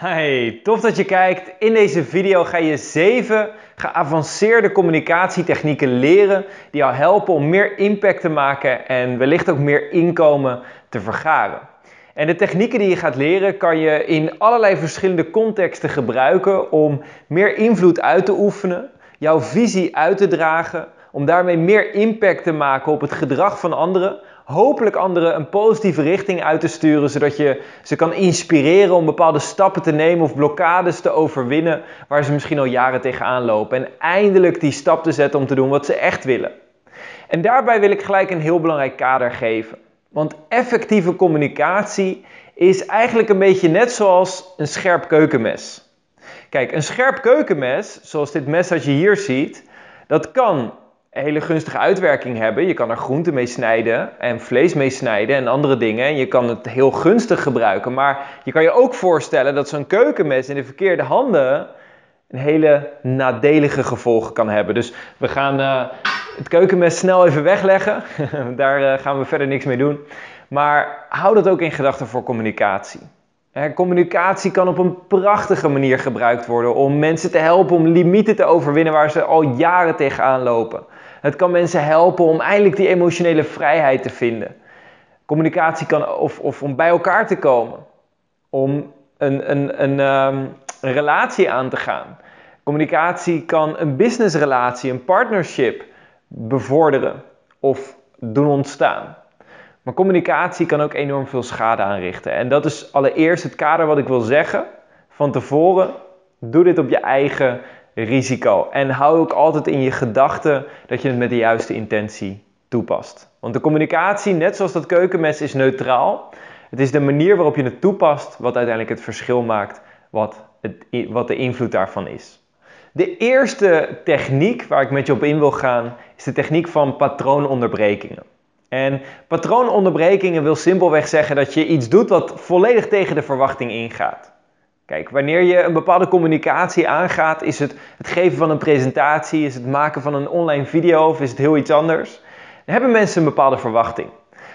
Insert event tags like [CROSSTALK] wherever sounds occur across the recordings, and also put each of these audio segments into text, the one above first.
Hey, tof dat je kijkt. In deze video ga je 7 geavanceerde communicatietechnieken leren die jou helpen om meer impact te maken en wellicht ook meer inkomen te vergaren. En de technieken die je gaat leren kan je in allerlei verschillende contexten gebruiken om meer invloed uit te oefenen, jouw visie uit te dragen, om daarmee meer impact te maken op het gedrag van anderen, hopelijk anderen een positieve richting uit te sturen, zodat je ze kan inspireren om bepaalde stappen te nemen of blokkades te overwinnen waar ze misschien al jaren tegenaan lopen. En eindelijk die stap te zetten om te doen wat ze echt willen. En daarbij wil ik gelijk een heel belangrijk kader geven. Want effectieve communicatie is eigenlijk een beetje net zoals een scherp keukenmes. Kijk, een scherp keukenmes, zoals dit mes dat je hier ziet, dat kan hele gunstige uitwerking hebben. Je kan er groenten mee snijden en vlees mee snijden en andere dingen. En je kan het heel gunstig gebruiken. Maar je kan je ook voorstellen dat zo'n keukenmes in de verkeerde handen een hele nadelige gevolgen kan hebben. Dus we gaan uh, het keukenmes snel even wegleggen. [LAUGHS] Daar uh, gaan we verder niks mee doen. Maar hou dat ook in gedachten voor communicatie. communicatie kan op een prachtige manier gebruikt worden om mensen te helpen om limieten te overwinnen waar ze al jaren tegenaan lopen. Het kan mensen helpen om eindelijk die emotionele vrijheid te vinden. Communicatie kan, of, of om bij elkaar te komen. Om een, een, een, um, een relatie aan te gaan. Communicatie kan een businessrelatie, een partnership bevorderen of doen ontstaan. Maar communicatie kan ook enorm veel schade aanrichten. En dat is allereerst het kader wat ik wil zeggen. Van tevoren, doe dit op je eigen risico. En hou ook altijd in je gedachten dat je het met de juiste intentie toepast. Want de communicatie, net zoals dat keukenmes, is neutraal. Het is de manier waarop je het toepast wat uiteindelijk het verschil maakt, wat, het, wat de invloed daarvan is. De eerste techniek waar ik met je op in wil gaan, is de techniek van patroononderbrekingen. En patroononderbrekingen wil simpelweg zeggen dat je iets doet wat volledig tegen de verwachting ingaat. Kijk, wanneer je een bepaalde communicatie aangaat, is het het geven van een presentatie, is het maken van een online video of is het heel iets anders, dan hebben mensen een bepaalde verwachting.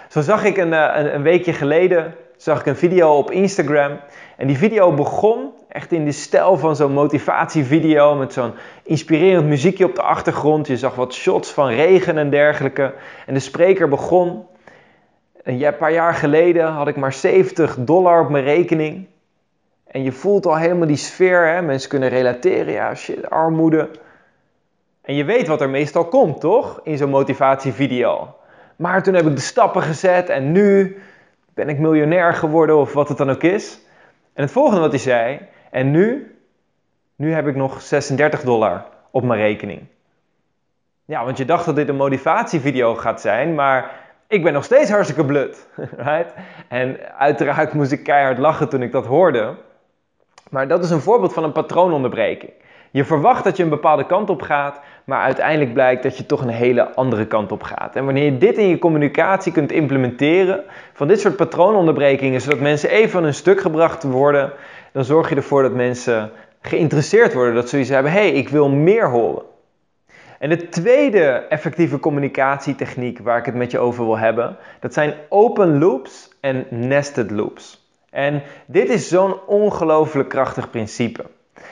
Zo zag ik een, eh, een, een weekje geleden zag ik een video op Instagram en die video begon echt in de stijl van zo'n motivatievideo met zo'n inspirerend muziekje op de achtergrond. Je zag wat shots van regen en dergelijke. En de spreker begon. Een paar jaar geleden had ik maar 70 dollar op mijn rekening. En je voelt al helemaal die sfeer. Hè? Mensen kunnen relateren. Ja, shit, armoede. En je weet wat er meestal komt, toch? In zo'n motivatievideo. Maar toen heb ik de stappen gezet en nu ben ik miljonair geworden of wat het dan ook is. En het volgende wat hij zei. En nu? Nu heb ik nog 36 dollar op mijn rekening. Ja, want je dacht dat dit een motivatievideo gaat zijn, maar ik ben nog steeds hartstikke blut. [LAUGHS] Right? En uiteraard moest ik keihard lachen toen ik dat hoorde. Maar dat is een voorbeeld van een patroononderbreking. Je verwacht dat je een bepaalde kant op gaat, maar uiteindelijk blijkt dat je toch een hele andere kant op gaat. En wanneer je dit in je communicatie kunt implementeren, van dit soort patroononderbrekingen, zodat mensen even van hun stuk gebracht worden, dan zorg je ervoor dat mensen geïnteresseerd worden. Dat ze zoiets hebben, hé, hey, ik wil meer horen. En de tweede effectieve communicatietechniek waar ik het met je over wil hebben, dat zijn open loops en nested loops. En dit is zo'n ongelooflijk krachtig principe.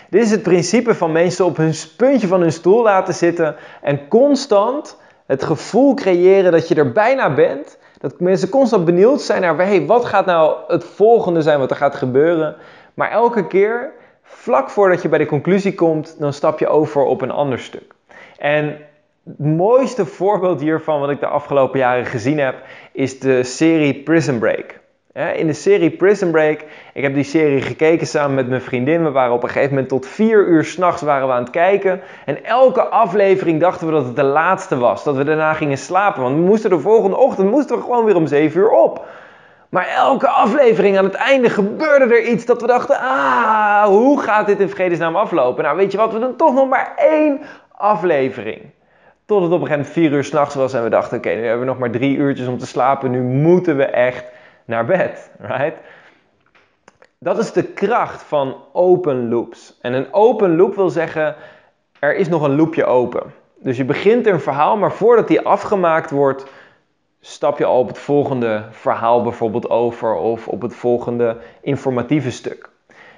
Dit is het principe van mensen op hun puntje van hun stoel laten zitten en constant het gevoel creëren dat je er bijna bent. Dat mensen constant benieuwd zijn naar hey, wat gaat nou het volgende zijn wat er gaat gebeuren. Maar elke keer, vlak voordat je bij de conclusie komt, dan stap je over op een ander stuk. En het mooiste voorbeeld hiervan wat ik de afgelopen jaren gezien heb, is de serie Prison Break. In de serie Prison Break, ik heb die serie gekeken samen met mijn vriendin. We waren op een gegeven moment tot vier uur s'nachts waren we aan het kijken. En elke aflevering dachten we dat het de laatste was. Dat we daarna gingen slapen. Want we moesten de volgende ochtend moesten we gewoon weer om zeven uur op. Maar elke aflevering aan het einde gebeurde er iets dat we dachten: ah, hoe gaat dit in vredesnaam aflopen? Nou, weet je wat, we doen toch nog maar één aflevering. Tot het op een gegeven moment vier uur s'nachts was en we dachten: oké, nu hebben we nog maar drie uurtjes om te slapen. Nu moeten we echt naar bed. Right? Dat is de kracht van open loops. En een open loop wil zeggen, er is nog een loopje open. Dus je begint een verhaal, maar voordat die afgemaakt wordt, stap je al op het volgende verhaal bijvoorbeeld over of op het volgende informatieve stuk.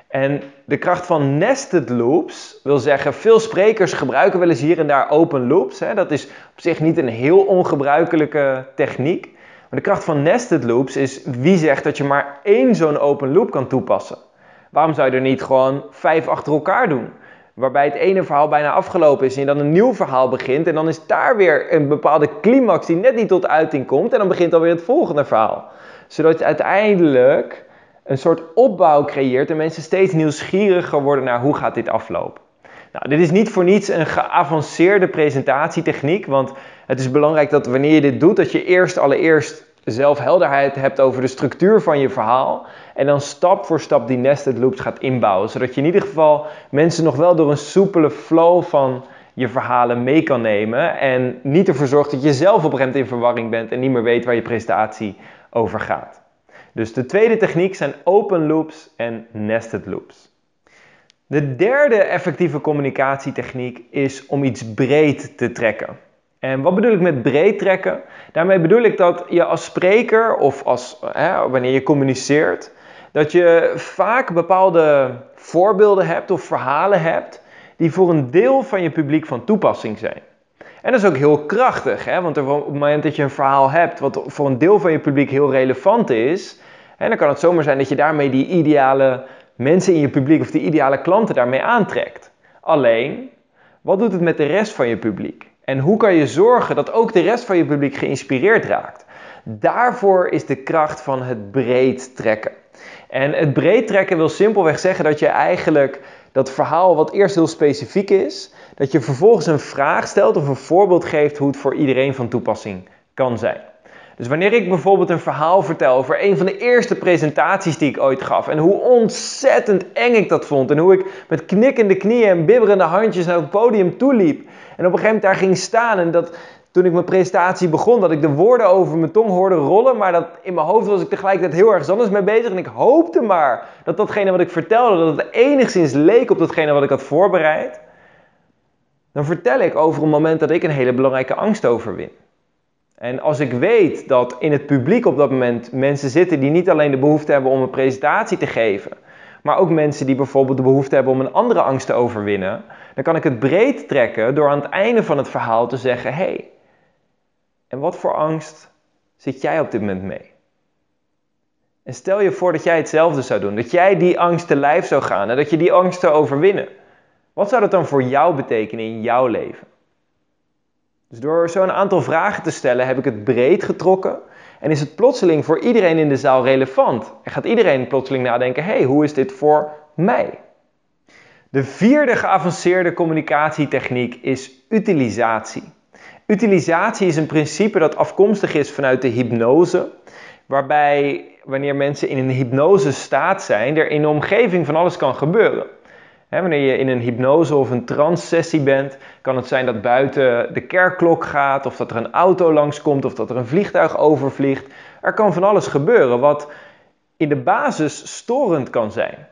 En de kracht van nested loops wil zeggen, veel sprekers gebruiken wel eens hier en daar open loops. Hè. Dat is op zich niet een heel ongebruikelijke techniek. De kracht van nested loops is wie zegt dat je maar één zo'n open loop kan toepassen. Waarom zou je er niet gewoon vijf achter elkaar doen? Waarbij het ene verhaal bijna afgelopen is en je dan een nieuw verhaal begint. En dan is daar weer een bepaalde climax die net niet tot uiting komt. En dan begint alweer het volgende verhaal. Zodat je uiteindelijk een soort opbouw creëert en mensen steeds nieuwsgieriger worden naar hoe gaat dit aflopen. Nou, dit is niet voor niets een geavanceerde presentatietechniek, want het is belangrijk dat wanneer je dit doet, dat je eerst allereerst zelf helderheid hebt over de structuur van je verhaal en dan stap voor stap die nested loops gaat inbouwen, zodat je in ieder geval mensen nog wel door een soepele flow van je verhalen mee kan nemen en niet ervoor zorgt dat je zelf op gegeven in verwarring bent en niet meer weet waar je presentatie over gaat. Dus de tweede techniek zijn open loops en nested loops. De derde effectieve communicatietechniek is om iets breed te trekken. En wat bedoel ik met breed trekken? Daarmee bedoel ik dat je als spreker of als, hè, wanneer je communiceert, dat je vaak bepaalde voorbeelden hebt of verhalen hebt die voor een deel van je publiek van toepassing zijn. En dat is ook heel krachtig, hè? want op het moment dat je een verhaal hebt wat voor een deel van je publiek heel relevant is, dan kan het zomaar zijn dat je daarmee die ideale mensen in je publiek of die ideale klanten daarmee aantrekt. Alleen, wat doet het met de rest van je publiek? En hoe kan je zorgen dat ook de rest van je publiek geïnspireerd raakt? Daarvoor is de kracht van het breed trekken. En het breed trekken wil simpelweg zeggen dat je eigenlijk dat verhaal wat eerst heel specifiek is, dat je vervolgens een vraag stelt of een voorbeeld geeft hoe het voor iedereen van toepassing kan zijn. Dus wanneer ik bijvoorbeeld een verhaal vertel over een van de eerste presentaties die ik ooit gaf en hoe ontzettend eng ik dat vond en hoe ik met knikkende knieën en bibberende handjes naar het podium toeliep en op een gegeven moment daar ging staan en dat toen ik mijn presentatie begon, dat ik de woorden over mijn tong hoorde rollen, maar dat in mijn hoofd was ik tegelijkertijd heel erg anders mee bezig. En ik hoopte maar dat datgene wat ik vertelde, dat het enigszins leek op datgene wat ik had voorbereid. Dan vertel ik over een moment dat ik een hele belangrijke angst overwin. En als ik weet dat in het publiek op dat moment mensen zitten die niet alleen de behoefte hebben om een presentatie te geven, maar ook mensen die bijvoorbeeld de behoefte hebben om een andere angst te overwinnen, dan kan ik het breed trekken door aan het einde van het verhaal te zeggen: hey, en wat voor angst zit jij op dit moment mee? En stel je voor dat jij hetzelfde zou doen, dat jij die angst te lijf zou gaan en dat je die angst zou overwinnen. Wat zou dat dan voor jou betekenen in jouw leven? Dus door zo'n aantal vragen te stellen heb ik het breed getrokken en is het plotseling voor iedereen in de zaal relevant. En gaat iedereen plotseling nadenken: hey, hoe is dit voor mij? De vierde geavanceerde communicatietechniek is utilisatie. Utilisatie is een principe dat afkomstig is vanuit de hypnose, waarbij wanneer mensen in een hypnose staat zijn, er in de omgeving van alles kan gebeuren. Wanneer je in een hypnose of een trance sessie bent, kan het zijn dat buiten de kerkklok gaat, of dat er een auto langskomt, of dat er een vliegtuig overvliegt. Er kan van alles gebeuren wat in de basis storend kan zijn.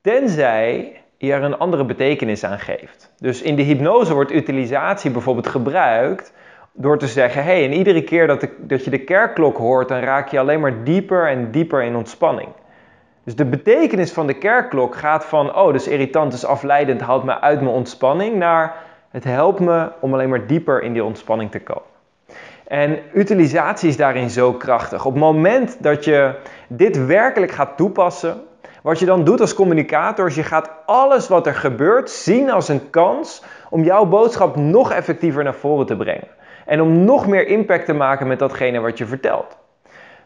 Tenzij je er een andere betekenis aan geeft. Dus in de hypnose wordt utilisatie bijvoorbeeld gebruikt door te zeggen: hé, hey, en iedere keer dat, de, dat je de kerkklok hoort, dan raak je alleen maar dieper en dieper in ontspanning. Dus de betekenis van de kerkklok gaat van: oh, dus irritant, dus afleidend, haalt me uit mijn ontspanning, naar het helpt me om alleen maar dieper in die ontspanning te komen. En utilisatie is daarin zo krachtig. Op het moment dat je dit werkelijk gaat toepassen, wat je dan doet als communicator is je gaat alles wat er gebeurt zien als een kans om jouw boodschap nog effectiever naar voren te brengen. En om nog meer impact te maken met datgene wat je vertelt.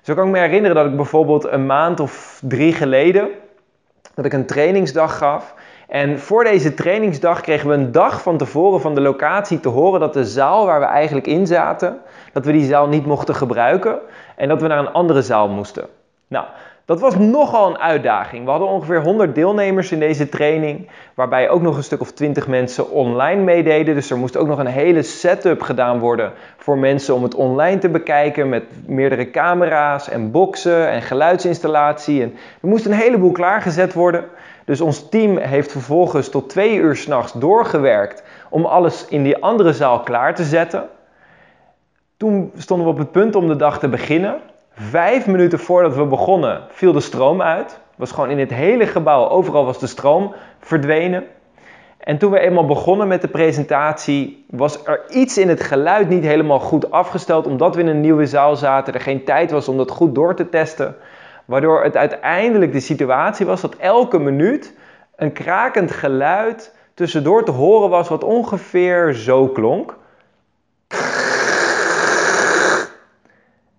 Zo kan ik me herinneren dat ik bijvoorbeeld een maand of drie geleden dat ik een trainingsdag gaf. En voor deze trainingsdag kregen we een dag van tevoren van de locatie te horen dat de zaal waar we eigenlijk in zaten, dat we die zaal niet mochten gebruiken en dat we naar een andere zaal moesten. Nou, dat was nogal een uitdaging. We hadden ongeveer 100 deelnemers in deze training, waarbij ook nog een stuk of 20 mensen online meededen. Dus er moest ook nog een hele setup gedaan worden voor mensen om het online te bekijken met meerdere camera's en boxen en geluidsinstallatie. En er moest een heleboel klaargezet worden. Dus ons team heeft vervolgens tot twee uur s'nachts doorgewerkt om alles in die andere zaal klaar te zetten. Toen stonden we op het punt om de dag te beginnen. Vijf minuten voordat we begonnen viel de stroom uit. was gewoon in het hele gebouw, overal was de stroom verdwenen. En toen we eenmaal begonnen met de presentatie, was er iets in het geluid niet helemaal goed afgesteld, omdat we in een nieuwe zaal zaten, er geen tijd was om dat goed door te testen. Waardoor het uiteindelijk de situatie was dat elke minuut een krakend geluid tussendoor te horen was, wat ongeveer zo klonk.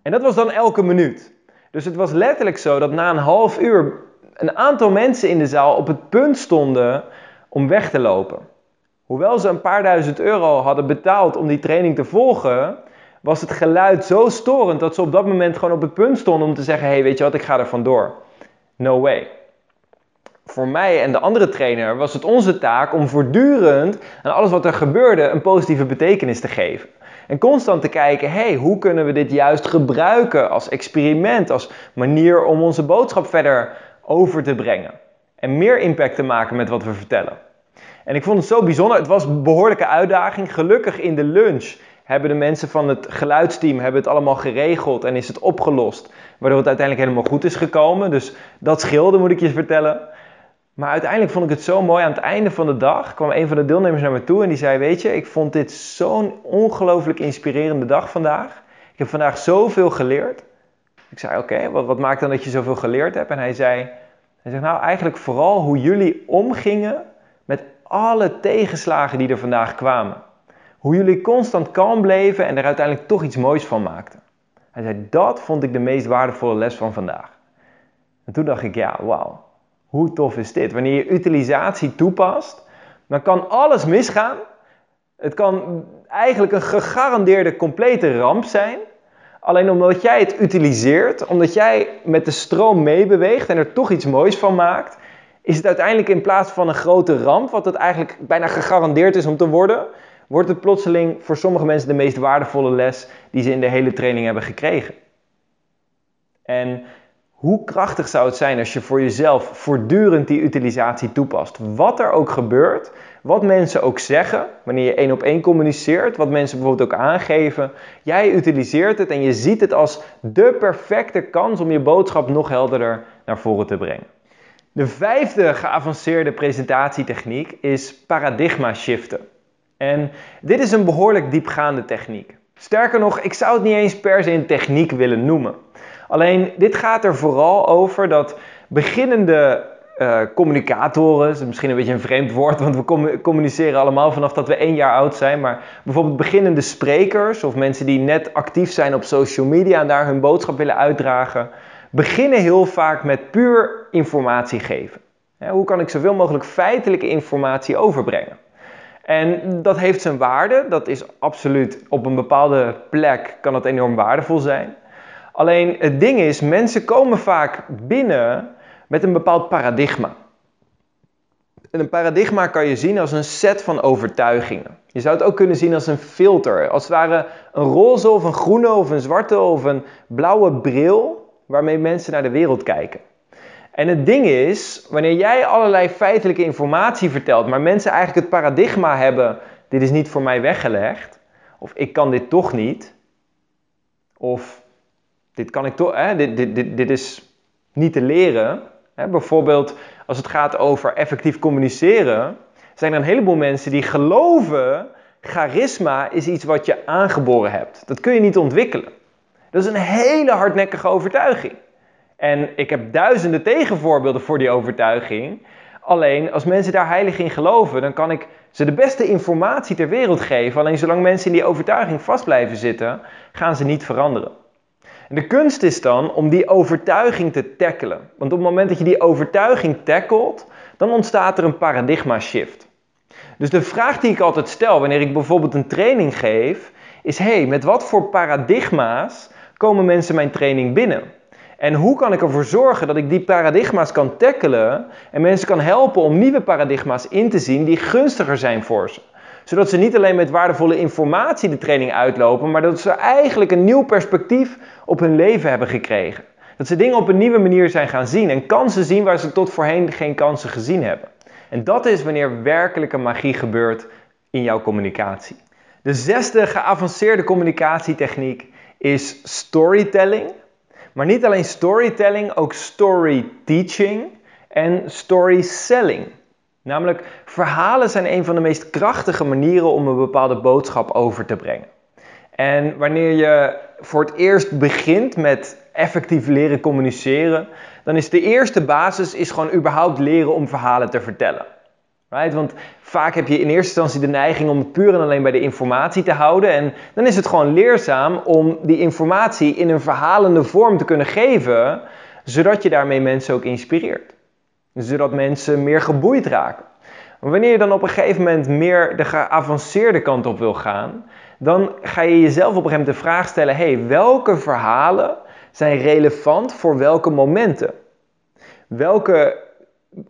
En dat was dan elke minuut. Dus het was letterlijk zo dat na een half uur een aantal mensen in de zaal op het punt stonden om weg te lopen. Hoewel ze een paar duizend euro hadden betaald om die training te volgen, was het geluid zo storend dat ze op dat moment gewoon op het punt stonden om te zeggen: hey, weet je wat, ik ga er vandoor. No way. Voor mij en de andere trainer was het onze taak om voortdurend aan alles wat er gebeurde een positieve betekenis te geven. En constant te kijken, hey, hoe kunnen we dit juist gebruiken als experiment, als manier om onze boodschap verder over te brengen. En meer impact te maken met wat we vertellen. En ik vond het zo bijzonder. Het was een behoorlijke uitdaging. Gelukkig in de lunch hebben de mensen van het geluidsteam hebben het allemaal geregeld en is het opgelost. Waardoor het uiteindelijk helemaal goed is gekomen. Dus dat scheelde, moet ik je vertellen. Maar uiteindelijk vond ik het zo mooi. Aan het einde van de dag kwam een van de deelnemers naar me toe en die zei: Weet je, ik vond dit zo'n ongelooflijk inspirerende dag vandaag. Ik heb vandaag zoveel geleerd. Ik zei: Oké, wat, wat maakt dan dat je zoveel geleerd hebt? En hij zei: hij zegt, Nou, eigenlijk vooral hoe jullie omgingen met alle tegenslagen die er vandaag kwamen. Hoe jullie constant kalm bleven en er uiteindelijk toch iets moois van maakten. Hij zei: Dat vond ik de meest waardevolle les van vandaag. En toen dacht ik: Ja, wauw. Hoe tof is dit? Wanneer je utilisatie toepast, dan kan alles misgaan. Het kan eigenlijk een gegarandeerde complete ramp zijn. Alleen omdat jij het utiliseert, omdat jij met de stroom meebeweegt en er toch iets moois van maakt, is het uiteindelijk in plaats van een grote ramp, wat het eigenlijk bijna gegarandeerd is om te worden, wordt het plotseling voor sommige mensen de meest waardevolle les die ze in de hele training hebben gekregen. En hoe krachtig zou het zijn als je voor jezelf voortdurend die utilisatie toepast? Wat er ook gebeurt, wat mensen ook zeggen, wanneer je één op één communiceert, wat mensen bijvoorbeeld ook aangeven, jij utiliseert het en je ziet het als de perfecte kans om je boodschap nog helderder naar voren te brengen. De vijfde geavanceerde presentatietechniek is paradigma shiften. En dit is een behoorlijk diepgaande techniek. Sterker nog, ik zou het niet eens per se een techniek willen noemen. Alleen dit gaat er vooral over dat beginnende uh, communicatoren, is misschien een beetje een vreemd woord, want we communiceren allemaal vanaf dat we één jaar oud zijn, maar bijvoorbeeld beginnende sprekers of mensen die net actief zijn op social media en daar hun boodschap willen uitdragen, beginnen heel vaak met puur informatie geven. hoe kan ik zoveel mogelijk feitelijke informatie overbrengen? En dat heeft zijn waarde, dat is absoluut op een bepaalde plek kan dat enorm waardevol zijn. Alleen het ding is, mensen komen vaak binnen met een bepaald paradigma. En een paradigma kan je zien als een set van overtuigingen. Je zou het ook kunnen zien als een filter. Als het ware een roze of een groene of een zwarte of een blauwe bril waarmee mensen naar de wereld kijken. En het ding is, wanneer jij allerlei feitelijke informatie vertelt, maar mensen eigenlijk het paradigma hebben: dit is niet voor mij weggelegd, of ik kan dit toch niet, of dit kan ik toch, dit, dit, dit, dit is niet te leren. Hè, bijvoorbeeld als het gaat over effectief communiceren, zijn er een heleboel mensen die geloven, charisma is iets wat je aangeboren hebt. Dat kun je niet ontwikkelen. Dat is een hele hardnekkige overtuiging. En ik heb duizenden tegenvoorbeelden voor die overtuiging. Alleen als mensen daar heilig in geloven, dan kan ik ze de beste informatie ter wereld geven. Alleen zolang mensen in die overtuiging vast blijven zitten, gaan ze niet veranderen. En de kunst is dan om die overtuiging te tackelen. Want op het moment dat je die overtuiging tackelt, dan ontstaat er een paradigma shift. Dus de vraag die ik altijd stel wanneer ik bijvoorbeeld een training geef, is: hey, met wat voor paradigma's komen mensen mijn training binnen? En hoe kan ik ervoor zorgen dat ik die paradigma's kan tackelen en mensen kan helpen om nieuwe paradigma's in te zien die gunstiger zijn voor ze? Zodat ze niet alleen met waardevolle informatie de training uitlopen, maar dat ze eigenlijk een nieuw perspectief op hun leven hebben gekregen. Dat ze dingen op een nieuwe manier zijn gaan zien en kansen zien waar ze tot voorheen geen kansen gezien hebben. En dat is wanneer werkelijke magie gebeurt in jouw communicatie. De zesde geavanceerde communicatietechniek is storytelling. Maar niet alleen storytelling, ook story teaching en story selling. Namelijk, verhalen zijn een van de meest krachtige manieren om een bepaalde boodschap over te brengen. En wanneer je voor het eerst begint met effectief leren communiceren, dan is de eerste basis is gewoon überhaupt leren om verhalen te vertellen. Right? Want vaak heb je in eerste instantie de neiging om het puur en alleen bij de informatie te houden. En dan is het gewoon leerzaam om die informatie in een verhalende vorm te kunnen geven, zodat je daarmee mensen ook inspireert. Zodat mensen meer geboeid raken. Wanneer je dan op een gegeven moment meer de geavanceerde kant op wil gaan, dan ga je jezelf op een gegeven moment de vraag stellen: hey, welke verhalen zijn relevant voor welke momenten? Welke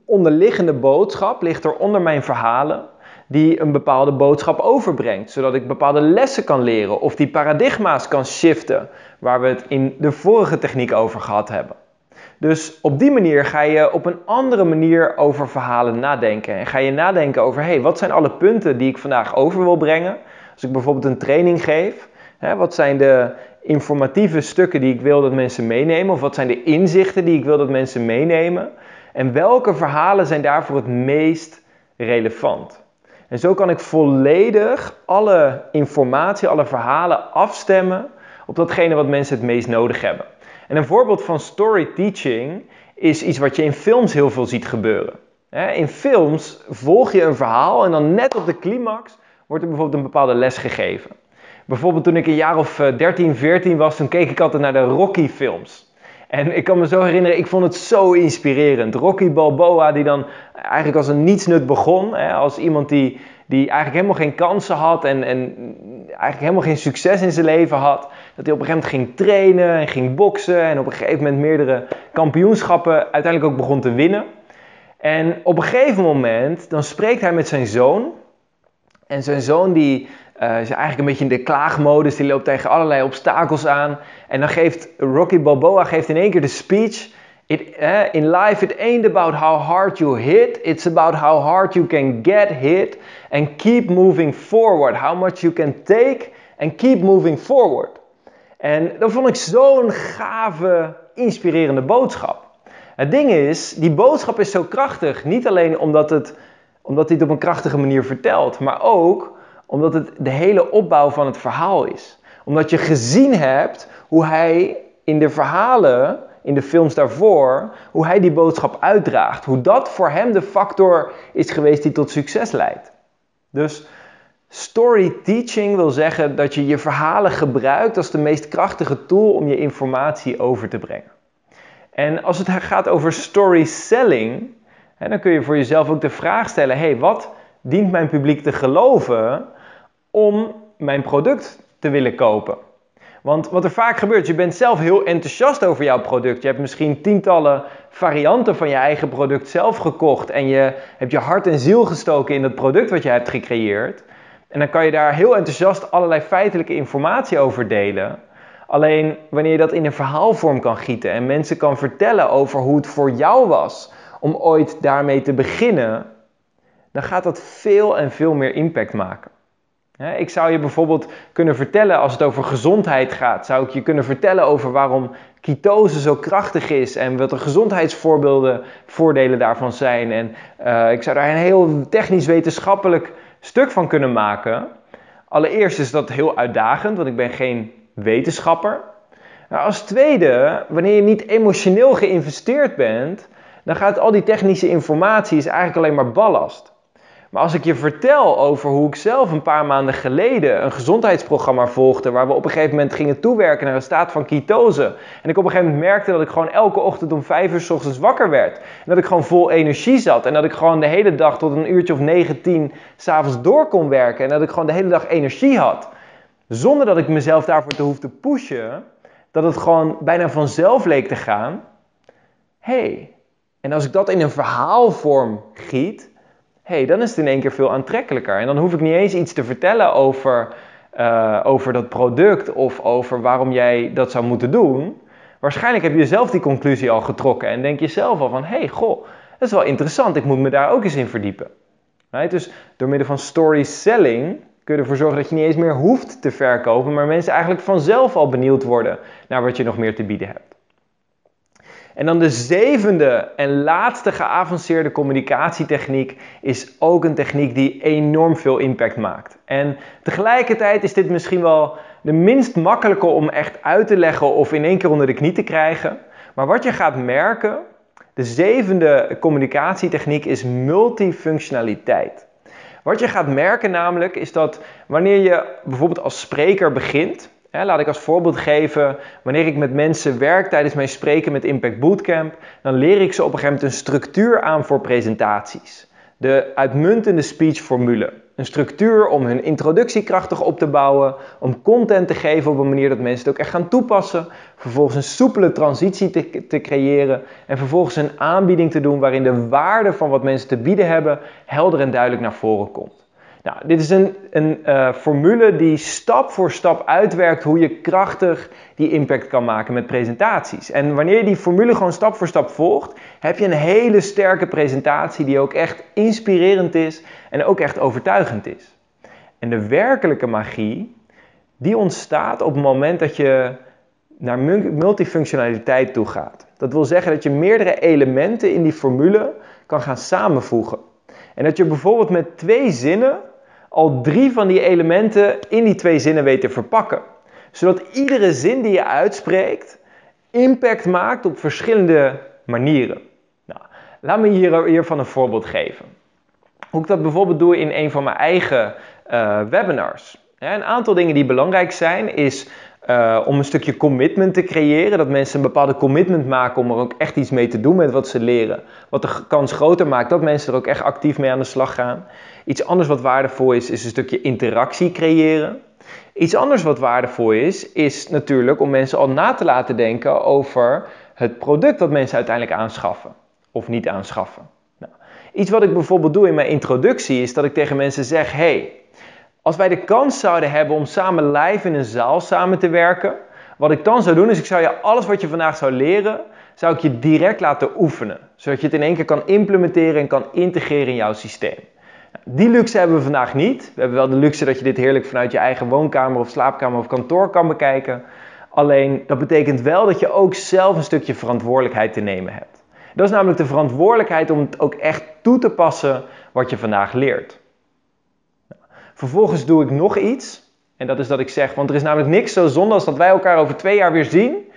onderliggende boodschap ligt er onder mijn verhalen die een bepaalde boodschap overbrengt, zodat ik bepaalde lessen kan leren of die paradigma's kan shiften, waar we het in de vorige techniek over gehad hebben. Dus op die manier ga je op een andere manier over verhalen nadenken. En ga je nadenken over, hey, wat zijn alle punten die ik vandaag over wil brengen? Als ik bijvoorbeeld een training geef, hè, wat zijn de informatieve stukken die ik wil dat mensen meenemen? Of wat zijn de inzichten die ik wil dat mensen meenemen? En welke verhalen zijn daarvoor het meest relevant? En zo kan ik volledig alle informatie, alle verhalen afstemmen op datgene wat mensen het meest nodig hebben. En een voorbeeld van story teaching is iets wat je in films heel veel ziet gebeuren. In films volg je een verhaal en dan net op de climax wordt er bijvoorbeeld een bepaalde les gegeven. Bijvoorbeeld toen ik een jaar of 13, eh, 14 was, toen keek ik altijd naar de Rocky films. En ik kan me zo herinneren, ik vond het zo inspirerend. Rocky Balboa, die dan eigenlijk als een nietsnut begon. Hè, als iemand die, die eigenlijk helemaal geen kansen had en, en eigenlijk helemaal geen succes in zijn leven had. Dat hij op een gegeven moment ging trainen en ging boksen. En op een gegeven moment meerdere kampioenschappen uiteindelijk ook begon te winnen. En op een gegeven moment, dan spreekt hij met zijn zoon. En zijn zoon die uh, is eigenlijk een beetje in de klaagmodus. Die loopt tegen allerlei obstakels aan. En dan geeft Rocky Balboa geeft in één keer de speech. It, uh, in life it ain't about how hard you hit. It's about how hard you can get hit. And keep moving forward. How much you can take and keep moving forward. En dat vond ik zo'n gave, inspirerende boodschap. Het ding is, die boodschap is zo krachtig. Niet alleen omdat, het, omdat hij het op een krachtige manier vertelt. Maar ook omdat het de hele opbouw van het verhaal is. Omdat je gezien hebt hoe hij in de verhalen, in de films daarvoor, hoe hij die boodschap uitdraagt. Hoe dat voor hem de factor is geweest die tot succes leidt. Dus story teaching wil zeggen dat je je verhalen gebruikt als de meest krachtige tool om je informatie over te brengen. En als het gaat over story selling, dan kun je voor jezelf ook de vraag stellen: hey, wat dient mijn publiek te geloven om mijn product te willen kopen. Want wat er vaak gebeurt, je bent zelf heel enthousiast over jouw product. Je hebt misschien tientallen varianten van je eigen product zelf gekocht en je hebt je hart en ziel gestoken in het product wat je hebt gecreëerd. En dan kan je daar heel enthousiast allerlei feitelijke informatie over delen. Alleen wanneer je dat in een verhaalvorm kan gieten en mensen kan vertellen over hoe het voor jou was om ooit daarmee te beginnen, dan gaat dat veel en veel meer impact maken. Ik zou je bijvoorbeeld kunnen vertellen, als het over gezondheid gaat, zou ik je kunnen vertellen over waarom ketose zo krachtig is en wat de gezondheidsvoorbeelden, voordelen daarvan zijn. En uh, ik zou daar een heel technisch-wetenschappelijk stuk van kunnen maken. Allereerst is dat heel uitdagend, want ik ben geen wetenschapper. Maar als tweede, wanneer je niet emotioneel geïnvesteerd bent, dan gaat al die technische informatie is eigenlijk alleen maar ballast. Maar als ik je vertel over hoe ik zelf een paar maanden geleden een gezondheidsprogramma volgde, waar we op een gegeven moment gingen toewerken naar een staat van ketose. En ik op een gegeven moment merkte dat ik gewoon elke ochtend om vijf uur s ochtends wakker werd. En dat ik gewoon vol energie zat. En dat ik gewoon de hele dag tot een uurtje of negen, tien s'avonds door kon werken. En dat ik gewoon de hele dag energie had. Zonder dat ik mezelf daarvoor te hoefde pushen. Dat het gewoon bijna vanzelf leek te gaan. hey, en als ik dat in een verhaalvorm giet hey, dan is het in één keer veel aantrekkelijker. En dan hoef ik niet eens iets te vertellen over, uh, over dat product of over waarom jij dat zou moeten doen. Waarschijnlijk heb je zelf die conclusie al getrokken en denk je zelf al van, hey, goh, dat is wel interessant, ik moet me daar ook eens in verdiepen. Dus door middel van story selling kun je ervoor zorgen dat je niet eens meer hoeft te verkopen, maar mensen eigenlijk vanzelf al benieuwd worden naar wat je nog meer te bieden hebt. En dan de zevende en laatste geavanceerde communicatietechniek is ook een techniek die enorm veel impact maakt. En tegelijkertijd is dit misschien wel de minst makkelijke om echt uit te leggen of in één keer onder de knie te krijgen. Maar wat je gaat merken, de zevende communicatietechniek is multifunctionaliteit. Wat je gaat merken namelijk is dat wanneer je bijvoorbeeld als spreker begint, laat ik als voorbeeld geven, wanneer ik met mensen werk tijdens mijn spreken met Impact Bootcamp, dan leer ik ze op een gegeven moment een structuur aan voor presentaties. De uitmuntende speechformule. Een structuur om hun introductie krachtig op te bouwen, om content te geven op een manier dat mensen het ook echt gaan toepassen, vervolgens een soepele transitie te, te creëren en vervolgens een aanbieding te doen waarin de waarde van wat mensen te bieden hebben helder en duidelijk naar voren komt. Nou, dit is een, een uh, formule die stap voor stap uitwerkt hoe je krachtig die impact kan maken met presentaties. En wanneer je die formule gewoon stap voor stap volgt, heb je een hele sterke presentatie die ook echt inspirerend is en ook echt overtuigend is. En de werkelijke magie, die ontstaat op het moment dat je naar multifunctionaliteit toe gaat. Dat wil zeggen dat je meerdere elementen in die formule kan gaan samenvoegen. En dat je bijvoorbeeld met twee zinnen al drie van die elementen in die twee zinnen weet te verpakken. Zodat iedere zin die je uitspreekt impact maakt op verschillende manieren. Nou, laat me hier, hiervan een voorbeeld geven. Hoe ik dat bijvoorbeeld doe in een van mijn eigen uh, webinars. Een aantal dingen die belangrijk zijn is uh, om een stukje commitment te creëren. Dat mensen een bepaalde commitment maken om er ook echt iets mee te doen met wat ze leren. Wat de kans groter maakt dat mensen er ook echt actief mee aan de slag gaan. Iets anders wat waardevol is, is een stukje interactie creëren. Iets anders wat waardevol is, is natuurlijk om mensen al na te laten denken over het product dat mensen uiteindelijk aanschaffen of niet aanschaffen. Nou, iets wat ik bijvoorbeeld doe in mijn introductie is dat ik tegen mensen zeg: hey, als wij de kans zouden hebben om samen live in een zaal samen te werken, wat ik dan zou doen is ik zou je alles wat je vandaag zou leren, zou ik je direct laten oefenen. Zodat je het in één keer kan implementeren en kan integreren in jouw systeem. Die luxe hebben we vandaag niet. We hebben wel de luxe dat je dit heerlijk vanuit je eigen woonkamer of slaapkamer of kantoor kan bekijken. Alleen dat betekent wel dat je ook zelf een stukje verantwoordelijkheid te nemen hebt. Dat is namelijk de verantwoordelijkheid om het ook echt toe te passen wat je vandaag leert. Vervolgens doe ik nog iets. En dat is dat ik zeg, want er is namelijk niks zo zonde als dat wij elkaar over twee jaar weer zien.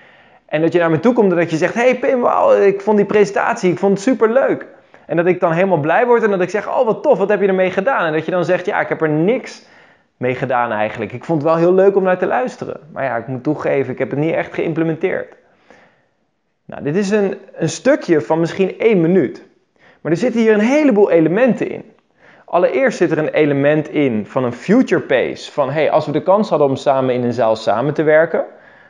En dat je naar me toe komt en dat je zegt, hey Pim, wow, ik vond die presentatie, ik vond het super leuk. En dat ik dan helemaal blij word en dat ik zeg, oh wat tof, wat heb je ermee gedaan? En dat je dan zegt, ja, ik heb er niks mee gedaan eigenlijk. Ik vond het wel heel leuk om naar te luisteren. Maar ja, ik moet toegeven, ik heb het niet echt geïmplementeerd. Nou, dit is een, een stukje van misschien één minuut. Maar er zitten hier een heleboel elementen in. Allereerst zit er een element in van een future pace. Van hey, als we de kans hadden om samen in een zaal samen te werken.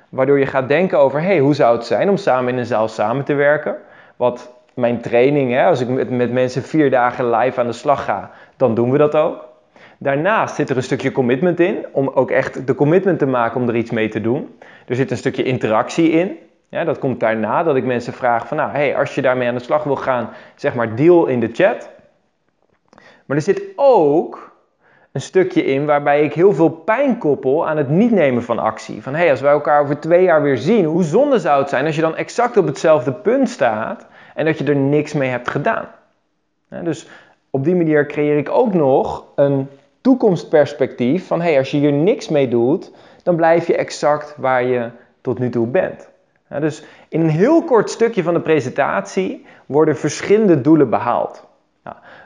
Waardoor je gaat denken over hey, hoe zou het zijn om samen in een zaal samen te werken. Wat mijn training, hè, als ik met, mensen vier dagen live aan de slag ga, dan doen we dat ook. Daarnaast zit er een stukje commitment in, om ook echt de commitment te maken om er iets mee te doen. Er zit een stukje interactie in. Ja, dat komt daarna dat ik mensen vraag van, nou, hey, als je daarmee aan de slag wil gaan, zeg maar deal in de chat. Maar er zit ook een stukje in waarbij ik heel veel pijn koppel aan het niet nemen van actie. Van hé, hey, als wij elkaar over twee jaar weer zien, hoe zonde zou het zijn als je dan exact op hetzelfde punt staat en dat je er niks mee hebt gedaan. dus op die manier creëer ik ook nog een toekomstperspectief van hé, hey, als je hier niks mee doet, dan blijf je exact waar je tot nu toe bent. dus in een heel kort stukje van de presentatie worden verschillende doelen behaald.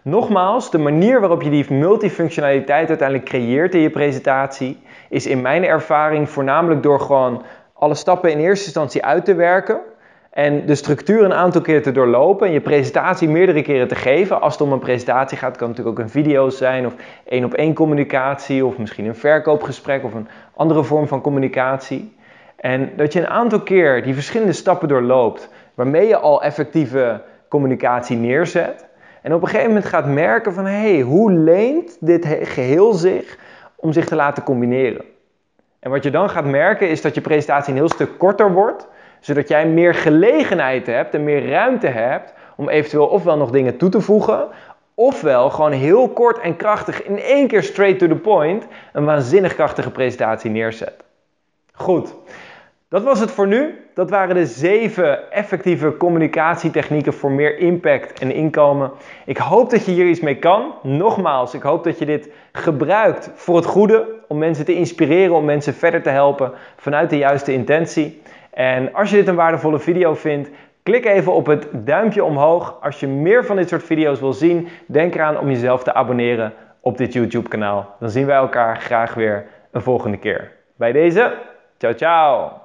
Nogmaals, de manier waarop je die multifunctionaliteit uiteindelijk creëert in je presentatie is in mijn ervaring voornamelijk door gewoon alle stappen in eerste instantie uit te werken en de structuur een aantal keer te doorlopen en je presentatie meerdere keren te geven. Als het om een presentatie gaat, kan het natuurlijk ook een video zijn of één op één communicatie of misschien een verkoopgesprek of een andere vorm van communicatie. En dat je een aantal keer die verschillende stappen doorloopt waarmee je al effectieve communicatie neerzet. En op een gegeven moment gaat merken van, hey, hoe leent dit geheel zich om zich te laten combineren? En wat je dan gaat merken is dat je presentatie een heel stuk korter wordt, zodat jij meer gelegenheid hebt en meer ruimte hebt om eventueel ofwel nog dingen toe te voegen, ofwel gewoon heel kort en krachtig in één keer straight to the point een waanzinnig krachtige presentatie neerzet. Goed. Dat was het voor nu. Dat waren de zeven effectieve communicatietechnieken voor meer impact en inkomen. Ik hoop dat je hier iets mee kan. Nogmaals, ik hoop dat je dit gebruikt voor het goede, om mensen te inspireren, om mensen verder te helpen vanuit de juiste intentie. En als je dit een waardevolle video vindt, klik even op het duimpje omhoog. Als je meer van dit soort video's wil zien, denk eraan om jezelf te abonneren op dit YouTube kanaal. Dan zien wij elkaar graag weer een volgende keer. Bij deze, ciao ciao!